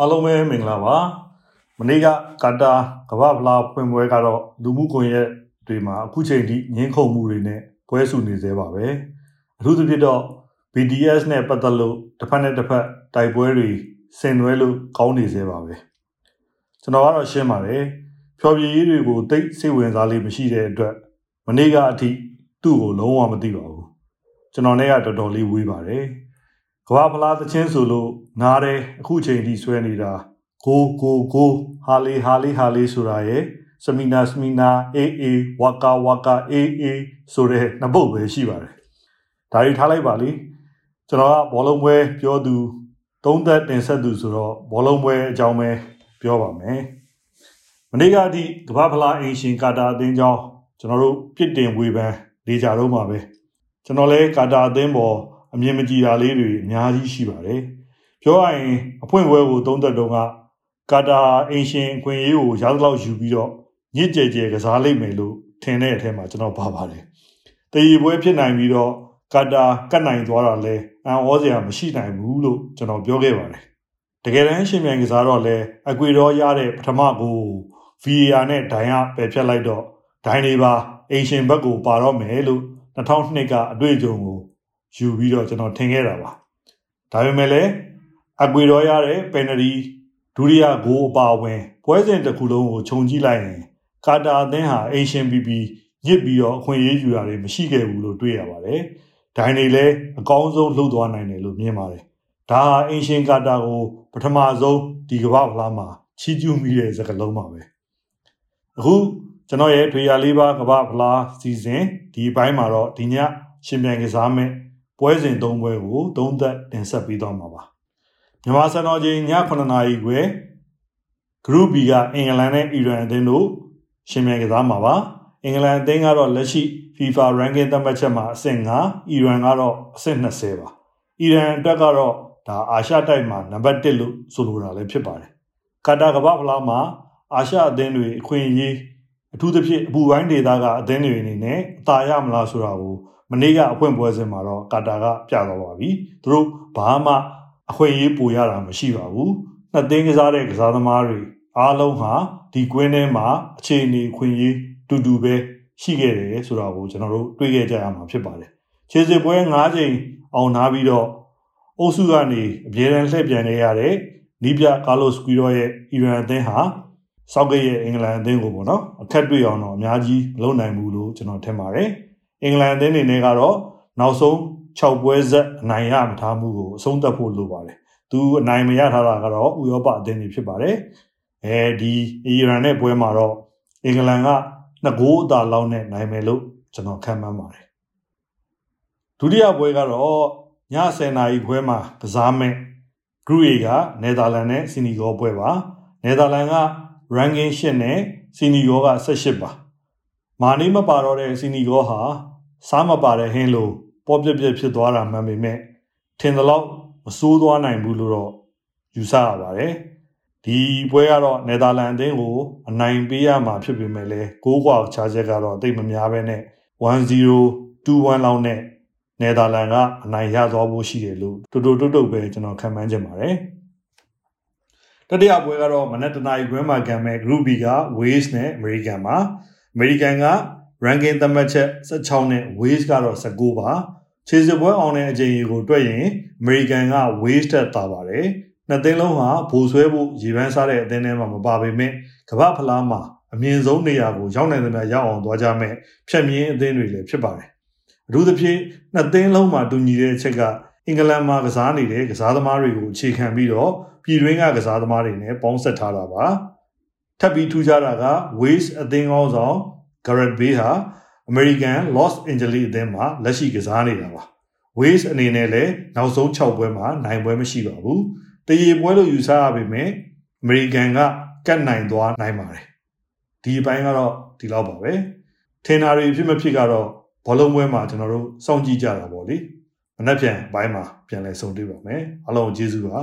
အားလုံးပဲမင်္ဂလာပါမနေ့ကကာတာကမ္ဘာဖလားဖွင့်ပွဲကတော့လူမှုကွန်ရက်တွေမှာအခုချိန်ထိငင်းခုန်မှုတွေနဲ့ပွဲစုနေသေးပါပဲအထူးသဖြင့်တော့ BDS နဲ့ပတ်သက်လို့တစ်ဖက်နဲ့တစ်ဖက်တိုက်ပွဲတွေဆင်နွှဲလို့ကောင်းနေသေးပါပဲကျွန်တော်ကတော့ရှင်းပါတယ်ဖြော်ပြရေးတွေကိုတိတ်စိတ်ဝင်စားလေးမရှိတဲ့အတွက်မနေ့ကအထိသူ့ကိုလုံးဝမသိပါဘူးကျွန်တော်နဲ့ကတော်တော်လေးဝေးပါတယ် ကဘာဖလားသချင်းဆိုလို့နားတယ်အခုချိန်ထိဆွဲနေတာကိုကိုကိုဟာလီဟာလီဟာလီဆိုတာရဲ့စမီနာစမီနာအေးအေးဝါကာဝါကာအေးအေးဆိုတဲ့နှစ်ပုတ်ပဲရှိပါတယ်ဒါတွေထားလိုက်ပါလိကျွန်တော်ကဘောလုံးပွဲပြောသူသုံးသက်တင်ဆက်သူဆိုတော့ဘောလုံးပွဲအကြောင်းပဲပြောပါမယ်မနေ့ကအထိကဘာဖလားအင်ရှင်ကာတာအသင်းကြောင်းကျွန်တော်တို့ပြစ်တင်ဝေဖန်နေကြတော့မှာပဲကျွန်တော်လည်းကာတာအသင်းပေါ် အမြင်မကြည်တာလေးတွေအများကြီးရှိပါတယ်ပြောရရင်အဖွင့်ပွဲကိုသုံးသက်တုံးကကာတာအင်ရှင်အခွင့်အရေးကိုရားသလောက်ယူပြီးတော့ညစ်ကြဲကြဲကစားလိုက်မယ်လို့ထင်တဲ့အထက်မှာကျွန်တော်ပါပါတယ်တည်ရပွဲဖြစ်နိုင်ပြီးတော့ကာတာကတ်နိုင်သွားတာလဲအန်ဩစရာမရှိနိုင်ဘူးလို့ကျွန်တော်ပြောခဲ့ပါတယ်တကယ်တမ်းရှင်မြန်ကစားတော့လဲအကွေတော်ရတဲ့ပထမကို VAR နဲ့ဒိုင်ကပယ်ဖြတ်လိုက်တော့ဒိုင်တွေပါအင်ရှင်ဘက်ကိုပါတော့မယ်လို့2002ကအတွေ့အကြုံကို ယူပြီးတော့ကျွန်တော်ထင်ခဲ့တာပါဒါပေမဲ့လည်းအကွေတော်ရတဲ့ပယ်နရီဒုတိယဂိုးအပါဝင်ပွဲစဉ်တစ်ခုလုံးကိုခြုံကြည့်လိုက်ရင်ကာတာအသင်းဟာအင်ရှင်ပီပီညစ်ပြီးတော့အခွင့်အရေးယူတာတွေမရှိခဲ့ဘူးလို့တွေ့ရပါတယ်ဒိုင်တွေလည်းအကောင်းဆုံးလှုပ်သွားနိုင်တယ်လို့မြင်ပါတယ်ဒါဟာအင်ရှင်ကာတာကိုပထမဆုံးဒီကမ္ဘာဖလားမှာချီးကျူးမိတဲ့စကားလုံးပါပဲအခုကျွန်တော်ရဲ့ထွေရလေးပါကမ္ဘာဖလားစီစဉ်ဒီဘိုင်းမှာတော့ဒီညရှင်ပြန်ကစားမဲ့ ပွဲစဉ်၃ပွဲကိုသုံးသက်တင်ဆက်ပေးသွားမှာပါမြန်မာစံတော်ချိန်ည9နာရီခွဲ Group B ကအင်္ဂလန်နဲ့အီရန်အသင်းတို့ရှင်မြန်ကစားမှာပါအင်္ဂလန်အသင်းကတော့လက်ရှိ FIFA ranking သတ်မှတ်ချက်မှာအဆင့်9အီရန်ကတော့အဆင့်20ပါအီရန်အတွက်ကတော့ဒါအာရှတိုက်မှာနံပါတ်1လို့ဆိုလိုတာလည်းဖြစ်ပါတယ်ကာတာကမ္ဘာဖလားမှာအာရှအသင်းတွေအခွင့်အရေးအထူးသဖြင့်အပူပိုင်းဒေသကအသင်းတွေအနေနဲ့အသာရမလားဆိုတာကို မနေ့ကအဖွင့်ပွဲစဉ်မှာတော့ကာတာကပြသွားပါပြီသူတို့ဘာမှအခွင့်အရေးပိုရတာမရှိပါဘူးနှစ်သိန်းကစားတဲ့ကစားသမားတွေအားလုံးဟာဒီကွင်းထဲမှာအခြေအနေခွင့်ရေးတူတူပဲရှိခဲ့တယ်ဆိုတာကိုကျွန်တော်တို့တွေ့ခဲ့ကြရမှာဖြစ်ပါတယ်ခြေစစ်ပွဲ၅ချိန်အောင်နာပြီးတော့အုပ်စုကနေအပြည့်အစုံလှည့်ပြန်နေရတဲ့နီးပြကာလိုစကွီရောရဲ့အီရန်အသင်းဟာဆောက်ကရဲ့အင်္ဂလန်အသင်းကိုပေါ့နော်အခက်တွေ့အောင်တော့အများကြီးမလုပ်နိုင်ဘူးလို့ကျွန်တော်ထင်ပါတယ် အင်္ဂလန်အသင်းအနေနဲ့ကတော့နောက်ဆုံး6ပွဲဆက်အနိုင်ရမထားမှုကိုအဆုံးသတ်ဖို့လိုပါတယ်သူအနိုင်မရထားတာကတော့ဥရောပအသင်းတွေဖြစ်ပါတယ်အဲဒီအီရန်နဲ့ပွဲမှာတော့အင်္ဂလန်ကနှစ်ဂိုးအသာလောက်နဲ့နိုင်မယ်လို့ကျွန်တော်ခန့်မှန်းပါတယ်ဒုတိယပွဲကတော့ည10:00နာရီပွဲမှာကစားမဲ့ Group A ကနယ်သာလန်နဲ့စီနီဂေါပွဲပါနယ်သာလန်က ranking 8နဲ့စီနီဂေါက18ပါမာနီမပါတော့တဲ့စီနီဂေါဟာ စားမပါတဲ့ဟင်းလိုပေါ်ပြက်ပြက်ဖြစ်သွားတာမှန်ပေမဲ့ထင်သလောက်မစိုးသွားနိုင်ဘူးလို့တော့ယူဆရပါတယ်။ဒီပွဲကတော့နယ်သာလန်အသင်းကိုအနိုင်ပေးရမှာဖြစ်ပေမဲ့လည်းဂိုးကွာခြားချက်ကတော့အသိမများပဲနဲ့1-0 2-1လောက်နဲ့နယ်သာလန်ကအနိုင်ရသွားဖို့ရှိတယ်လို့တူတူတုတ်တုတ်ပဲကျွန်တော်ခံမှန်းချင်ပါတယ်။တတိယပွဲကတော့မနက်တနာရီခွဲမှာကံမဲ့ Group B က Wales နဲ့ American မှာ American က ranking သတ်မှတ်ချက်16နဲ့ Wales ကတော့19ပါခြေစစ်ပွဲအောင်တဲ့အချိန်ကိုတွက်ရင် American က Wales တက်တာပါတယ်နှစ်သိန်းလုံးဟာဘိုးဆွဲဖို့ရေပန်းစားတဲ့အသင်းထဲမှာမပါပေမဲ့ကမ္ဘာဖလားမှာအမြင့်ဆုံးနေရာကိုရောက်နိုင်သမျှရောက်အောင်သွားကြမယ်ဖြတ်မြင်းအသင်းတွေလည်းဖြစ်ပါတယ်အထူးသဖြင့်နှစ်သိန်းလုံးမှာတူညီတဲ့အချက်ကအင်္ဂလန်မှာကစားနေတဲ့ကစားသမားတွေကိုအခြေခံပြီးတော့ပြည်တွင်းကကစားသမားတွေနဲ့ပေါင်းဆက်ထားတာပါထပ်ပြီးထူးခြားတာက Wales အသင်းကောင်းဆောင် Gareth Bale ဟာ American Los Angeles အသင်းမှာလက်ရှိကစားနေတာပါ Wales အနေနဲ့လည်းနောက်ဆုံး6ပွဲမှာနိုင်ပွဲမရှိပါဘူးတရေပွဲလို့ယူဆရပေမဲ့ American ကကတ်နိုင်သွားနိုင်ပါတယ်ဒီအပိုင်းကတော့ဒီလောက်ပါပဲထင်တာတွေဖြစ်မဖြစ်ကတော့ဘောလုံးပွဲမှာကျွန်တော်တို့စောင့်ကြည့်ကြတာပေါ့လေမနှက်ပြန်ဘိုင်းမှာပြန်လဲဆုံတွေ့ပါမယ်အားလုံးကျေးဇူးပါ